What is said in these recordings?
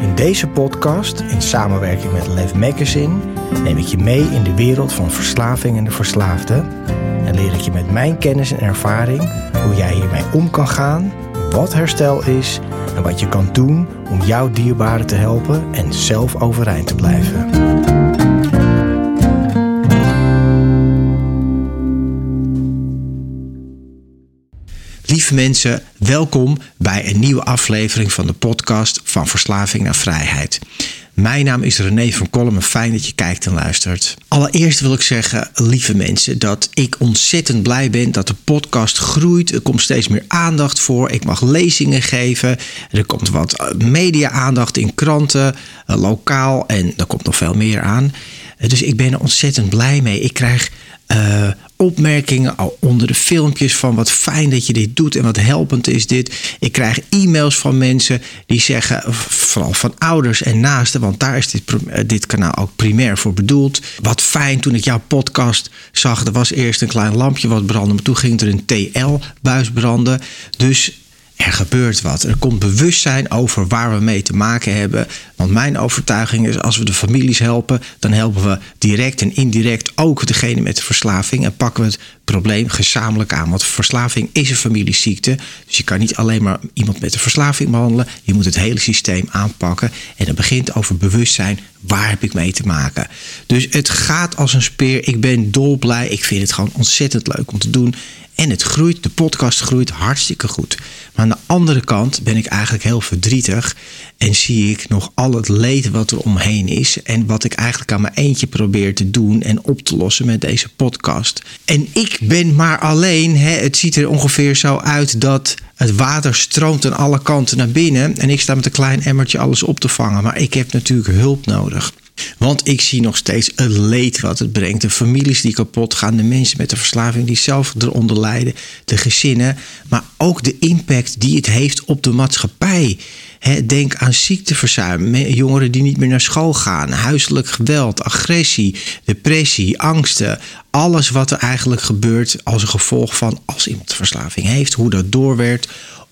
In deze podcast, in samenwerking met Lev Magazine, neem ik je mee in de wereld van verslaving en de verslaafde. En leer ik je met mijn kennis en ervaring hoe jij hiermee om kan gaan, wat herstel is en wat je kan doen om jouw dierbaren te helpen en zelf overeind te blijven. Lieve mensen, welkom bij een nieuwe aflevering van de podcast van Verslaving naar Vrijheid. Mijn naam is René van Kolm fijn dat je kijkt en luistert. Allereerst wil ik zeggen, lieve mensen, dat ik ontzettend blij ben dat de podcast groeit. Er komt steeds meer aandacht voor. Ik mag lezingen geven. Er komt wat media-aandacht in kranten, eh, lokaal en er komt nog veel meer aan. Dus ik ben er ontzettend blij mee. Ik krijg uh, opmerkingen onder de filmpjes van wat fijn dat je dit doet en wat helpend is dit. Ik krijg e-mails van mensen die zeggen, vooral van ouders en naasten, want daar is dit, eh, dit kanaal ook primair voor bedoeld. Wat fijn toen ik jouw podcast zag. Er was eerst een klein lampje wat brandde, maar toen ging er een TL-buis branden. Dus er gebeurt wat. Er komt bewustzijn over waar we mee te maken hebben. Want mijn overtuiging is, als we de families helpen, dan helpen we direct en indirect ook degene met de verslaving. En pakken we het probleem gezamenlijk aan. Want verslaving is een familieziekte. Dus je kan niet alleen maar iemand met de verslaving behandelen. Je moet het hele systeem aanpakken. En dat begint over bewustzijn. Waar heb ik mee te maken? Dus het gaat als een speer. Ik ben dolblij. Ik vind het gewoon ontzettend leuk om te doen. En het groeit, de podcast groeit hartstikke goed. Maar aan de andere kant ben ik eigenlijk heel verdrietig. En zie ik nog al het leed wat er omheen is. En wat ik eigenlijk aan mijn eentje probeer te doen en op te lossen met deze podcast. En ik ben maar alleen. Hè. Het ziet er ongeveer zo uit dat het water stroomt aan alle kanten naar binnen. En ik sta met een klein emmertje alles op te vangen. Maar ik heb natuurlijk hulp nodig. Want ik zie nog steeds het leed wat het brengt. De families die kapot gaan, de mensen met de verslaving die zelf eronder lijden, de gezinnen, maar ook de impact die het heeft op de maatschappij. denk aan ziekteverzuim, jongeren die niet meer naar school gaan, huiselijk geweld, agressie, depressie, angsten. Alles wat er eigenlijk gebeurt als een gevolg van als iemand verslaving heeft, hoe dat doorwerkt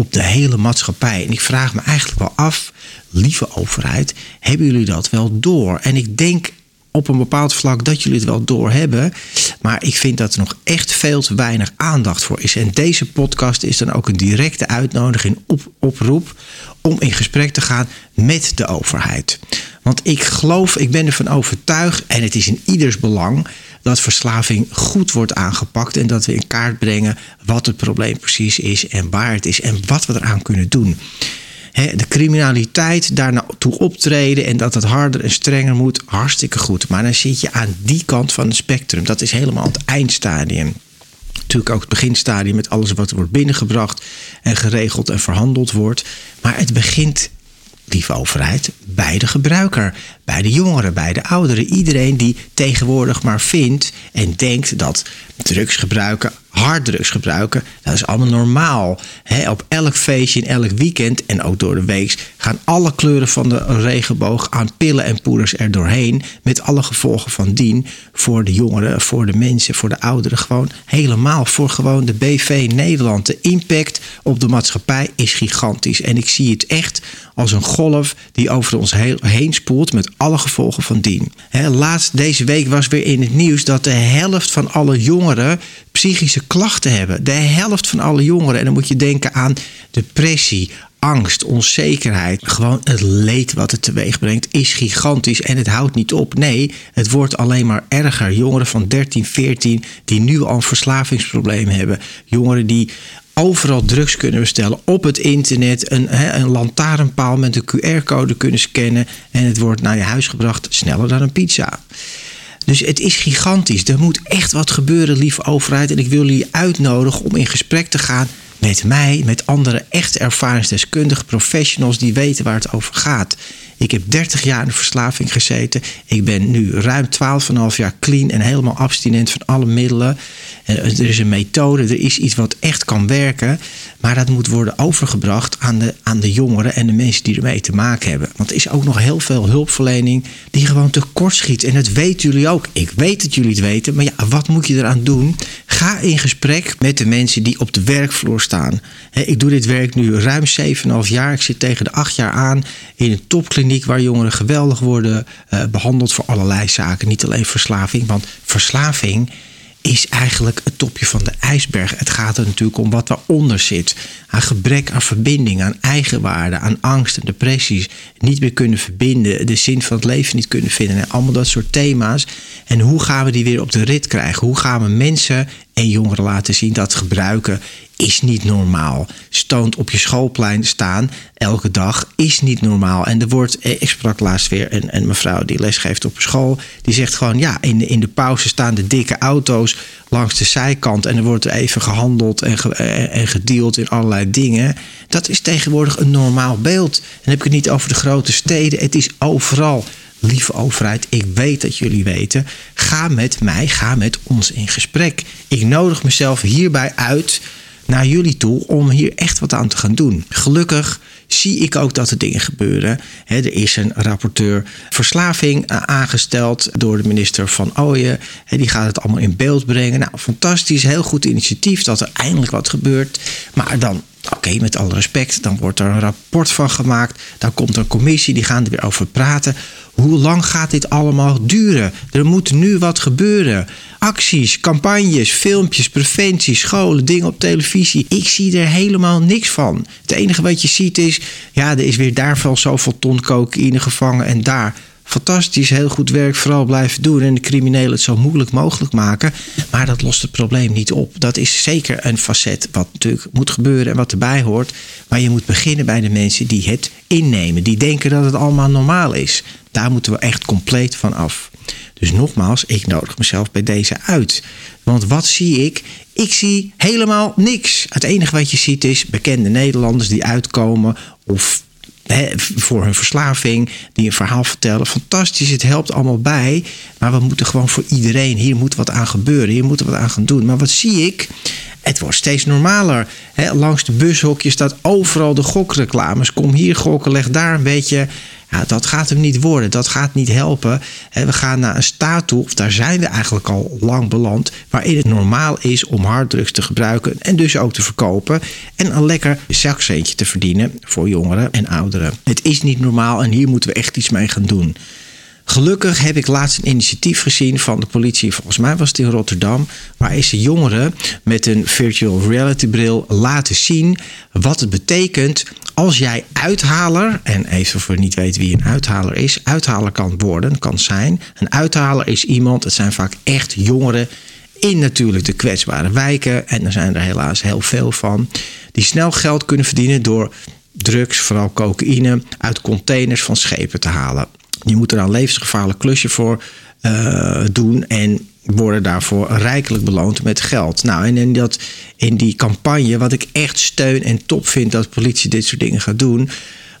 op de hele maatschappij. En ik vraag me eigenlijk wel af, lieve overheid, hebben jullie dat wel door? En ik denk op een bepaald vlak dat jullie het wel door hebben. Maar ik vind dat er nog echt veel te weinig aandacht voor is. En deze podcast is dan ook een directe uitnodiging, op, oproep om in gesprek te gaan met de overheid. Want ik geloof, ik ben ervan overtuigd en het is in ieders belang dat verslaving goed wordt aangepakt en dat we in kaart brengen wat het probleem precies is en waar het is en wat we eraan kunnen doen. de criminaliteit daar naartoe optreden en dat het harder en strenger moet, hartstikke goed. Maar dan zit je aan die kant van het spectrum. Dat is helemaal het eindstadium. Natuurlijk ook het beginstadium met alles wat wordt binnengebracht en geregeld en verhandeld wordt. Maar het begint overheid, bij de gebruiker. Bij de jongeren, bij de ouderen. Iedereen die tegenwoordig maar vindt en denkt dat drugs gebruiken harddrugs gebruiken. Dat is allemaal normaal. op elk feestje, in elk weekend en ook door de week gaan alle kleuren van de regenboog aan pillen en poeders er doorheen. Met alle gevolgen van dien voor de jongeren, voor de mensen, voor de ouderen. Gewoon helemaal voor gewoon de BV Nederland. De impact op de maatschappij is gigantisch. En ik zie het echt als een golf die over ons heen spoelt met alle gevolgen van dien. laatst deze week was weer in het nieuws dat de helft van alle jongeren psychische klachten hebben. De helft van alle jongeren. En dan moet je denken aan depressie, angst, onzekerheid, gewoon het leed wat het teweeg brengt, is gigantisch en het houdt niet op. Nee, het wordt alleen maar erger. Jongeren van 13, 14 die nu al een verslavingsprobleem hebben. Jongeren die overal drugs kunnen bestellen op het internet. Een, een lantaarnpaal met een QR-code kunnen scannen. En het wordt naar je huis gebracht sneller dan een pizza. Dus het is gigantisch. Er moet echt wat gebeuren, lieve overheid. En ik wil jullie uitnodigen om in gesprek te gaan met mij, met andere echt ervaringsdeskundige professionals die weten waar het over gaat. Ik heb 30 jaar in verslaving gezeten. Ik ben nu ruim 12,5 jaar clean en helemaal abstinent van alle middelen. Er is een methode, er is iets wat echt kan werken. Maar dat moet worden overgebracht aan de, aan de jongeren en de mensen die ermee te maken hebben. Want er is ook nog heel veel hulpverlening die gewoon tekort schiet. En dat weten jullie ook. Ik weet dat jullie het weten. Maar ja, wat moet je eraan doen? Ga in gesprek met de mensen die op de werkvloer staan. Ik doe dit werk nu ruim 7,5 jaar. Ik zit tegen de 8 jaar aan in een topkliniek waar jongeren geweldig worden eh, behandeld voor allerlei zaken. Niet alleen verslaving, want verslaving is eigenlijk het topje van de ijsberg. Het gaat er natuurlijk om wat daaronder zit. Aan gebrek aan verbinding, aan eigenwaarde, aan angst en depressies. Niet meer kunnen verbinden, de zin van het leven niet kunnen vinden. En allemaal dat soort thema's. En hoe gaan we die weer op de rit krijgen? Hoe gaan we mensen en jongeren laten zien dat gebruiken is niet normaal. Stoont op je schoolplein staan elke dag is niet normaal. En er wordt, eh, ik sprak laatst weer een, een mevrouw die lesgeeft op school. Die zegt gewoon, ja, in de, in de pauze staan de dikke auto's langs de zijkant. En er wordt er even gehandeld en, eh, en gedeeld in allerlei dingen. Dat is tegenwoordig een normaal beeld. En dan heb ik het niet over de grote steden. Het is overal. Lieve overheid, ik weet dat jullie weten. Ga met mij, ga met ons in gesprek. Ik nodig mezelf hierbij uit naar jullie toe om hier echt wat aan te gaan doen. Gelukkig zie ik ook dat er dingen gebeuren. er is een rapporteur verslaving eh, aangesteld door de minister van Ooyen. die gaat het allemaal in beeld brengen. Nou, fantastisch, heel goed initiatief dat er eindelijk wat gebeurt. Maar dan Oké, met alle respect, dan wordt er een rapport van gemaakt. Dan komt er een commissie, die gaan er weer over praten. Hoe lang gaat dit allemaal duren? Er moet nu wat gebeuren. Acties, campagnes, filmpjes, preventie, scholen, dingen op televisie. Ik zie er helemaal niks van. Het enige wat je ziet is, ja, er is weer daar veel zoveel ton cocaïne gevangen en daar fantastisch, heel goed werk, vooral blijven doen en de criminelen het zo moeilijk mogelijk maken. Maar dat lost het probleem niet op. Dat is zeker een facet wat natuurlijk moet gebeuren en wat erbij hoort. Maar je moet beginnen bij de mensen die het innemen, die denken dat het allemaal normaal is. Daar moeten we echt compleet van af. Dus nogmaals, ik nodig mezelf bij deze uit. Want wat zie ik? Ik zie helemaal niks. Het enige wat je ziet is bekende Nederlanders die uitkomen of voor hun verslaving, die een verhaal vertellen. Fantastisch, het helpt allemaal bij. Maar we moeten gewoon voor iedereen, hier moet wat aan gebeuren, hier moeten we wat aan gaan doen. Maar wat zie ik? Het wordt steeds normaler. langs de bushokjes staat overal de gokreclames. Kom hier gokken, leg daar een beetje ja, dat gaat hem niet worden. Dat gaat niet helpen. We gaan naar een staat toe, of daar zijn we eigenlijk al lang beland, waarin het normaal is om harddrugs te gebruiken en dus ook te verkopen. En een lekker zakcentje te verdienen voor jongeren en ouderen. Het is niet normaal en hier moeten we echt iets mee gaan doen. Gelukkig heb ik laatst een initiatief gezien van de politie, volgens mij was het in Rotterdam, waar ze jongeren met een virtual reality bril laten zien wat het betekent als jij uithaler, en even voor niet weet wie een uithaler is, uithaler kan worden, kan zijn. Een uithaler is iemand, het zijn vaak echt jongeren in natuurlijk de kwetsbare wijken, en er zijn er helaas heel veel van, die snel geld kunnen verdienen door drugs, vooral cocaïne, uit containers van schepen te halen. Je moet er een levensgevaarlijk klusje voor uh, doen en worden daarvoor rijkelijk beloond met geld. Nou, en in, dat, in die campagne, wat ik echt steun en top vind dat politie dit soort dingen gaat doen,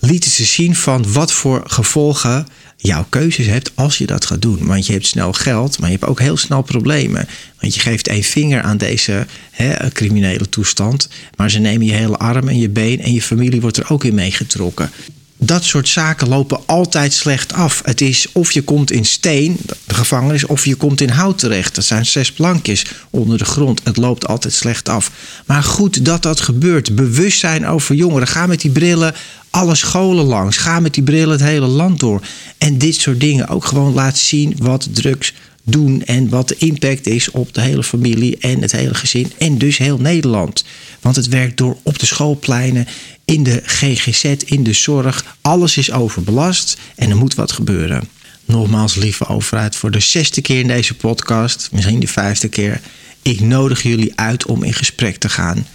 lieten ze zien van wat voor gevolgen jouw keuzes hebt als je dat gaat doen. Want je hebt snel geld, maar je hebt ook heel snel problemen. Want je geeft één vinger aan deze hè, criminele toestand, maar ze nemen je hele arm en je been en je familie wordt er ook in meegetrokken dat soort zaken lopen altijd slecht af. Het is of je komt in steen, de gevangenis, of je komt in hout terecht. Dat zijn zes plankjes onder de grond. Het loopt altijd slecht af. Maar goed dat dat gebeurt. Bewustzijn over jongeren. Ga met die brillen alle scholen langs. Ga met die bril het hele land door. En dit soort dingen ook gewoon laten zien wat drugs doen en wat de impact is op de hele familie en het hele gezin en dus heel Nederland. Want het werkt door op de schoolpleinen, in de GGZ, in de zorg. Alles is overbelast en er moet wat gebeuren. Nogmaals, lieve overheid, voor de zesde keer in deze podcast, misschien de vijfde keer. Ik nodig jullie uit om in gesprek te gaan.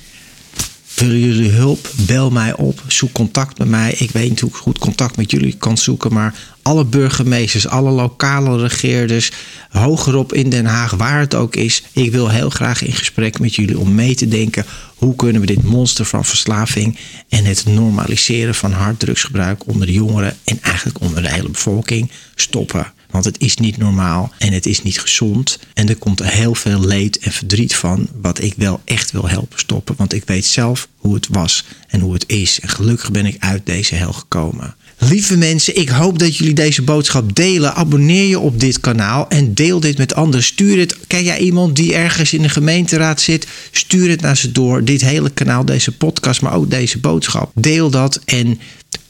Willen jullie hulp? Bel mij op. Zoek contact met mij. Ik weet niet hoe ik goed contact met jullie kan zoeken. Maar alle burgemeesters, alle lokale regeerders, hogerop in Den Haag, waar het ook is. Ik wil heel graag in gesprek met jullie om mee te denken. Hoe kunnen we dit monster van verslaving en het normaliseren van harddrugsgebruik onder de jongeren en eigenlijk onder de hele bevolking stoppen? Want het is niet normaal en het is niet gezond. En er komt heel veel leed en verdriet van, wat ik wel echt wil helpen stoppen. Want ik weet zelf hoe het was en hoe het is. En gelukkig ben ik uit deze hel gekomen. Lieve mensen, ik hoop dat jullie deze boodschap delen. Abonneer je op dit kanaal en deel dit met anderen. Stuur het. Ken jij iemand die ergens in de gemeenteraad zit? Stuur het naar ze door. Dit hele kanaal, deze podcast, maar ook deze boodschap. Deel dat en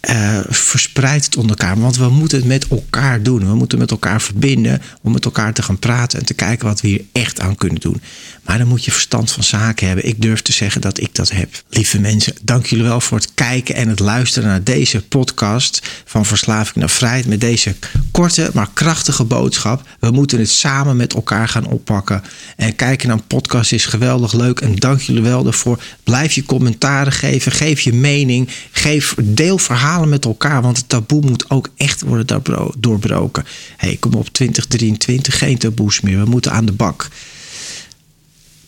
uh, verspreid het onder elkaar. Want we moeten het met elkaar doen. We moeten met elkaar verbinden om met elkaar te gaan praten en te kijken wat we hier echt aan kunnen doen. Maar dan moet je verstand van zaken hebben. Ik durf te zeggen dat ik dat heb. Lieve mensen, dank jullie wel voor het kijken en het luisteren naar deze podcast van Verslaving naar Vrijheid. Met deze korte maar krachtige boodschap. We moeten het samen met elkaar gaan oppakken. En kijken naar een podcast is geweldig leuk. En dank jullie wel daarvoor. Blijf je commentaren geven. Geef je mening. Geef deel met elkaar. Want het taboe moet ook echt worden doorbroken. hey, kom op 2023. Geen taboes meer. We moeten aan de bak.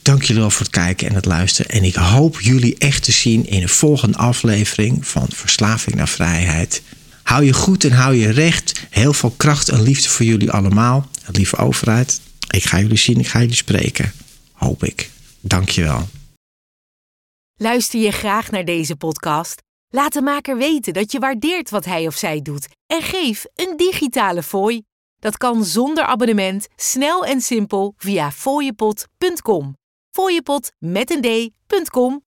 Dank jullie wel voor het kijken en het luisteren. En ik hoop jullie echt te zien in een volgende aflevering van Verslaving naar Vrijheid. Hou je goed en hou je recht. Heel veel kracht en liefde voor jullie allemaal. Lieve overheid, ik ga jullie zien, ik ga jullie spreken. Hoop ik. Dank je wel. Luister je graag naar deze podcast? Laat de maker weten dat je waardeert wat hij of zij doet en geef een digitale fooi. Dat kan zonder abonnement, snel en simpel via fooiepot.com fooiepot met een d.com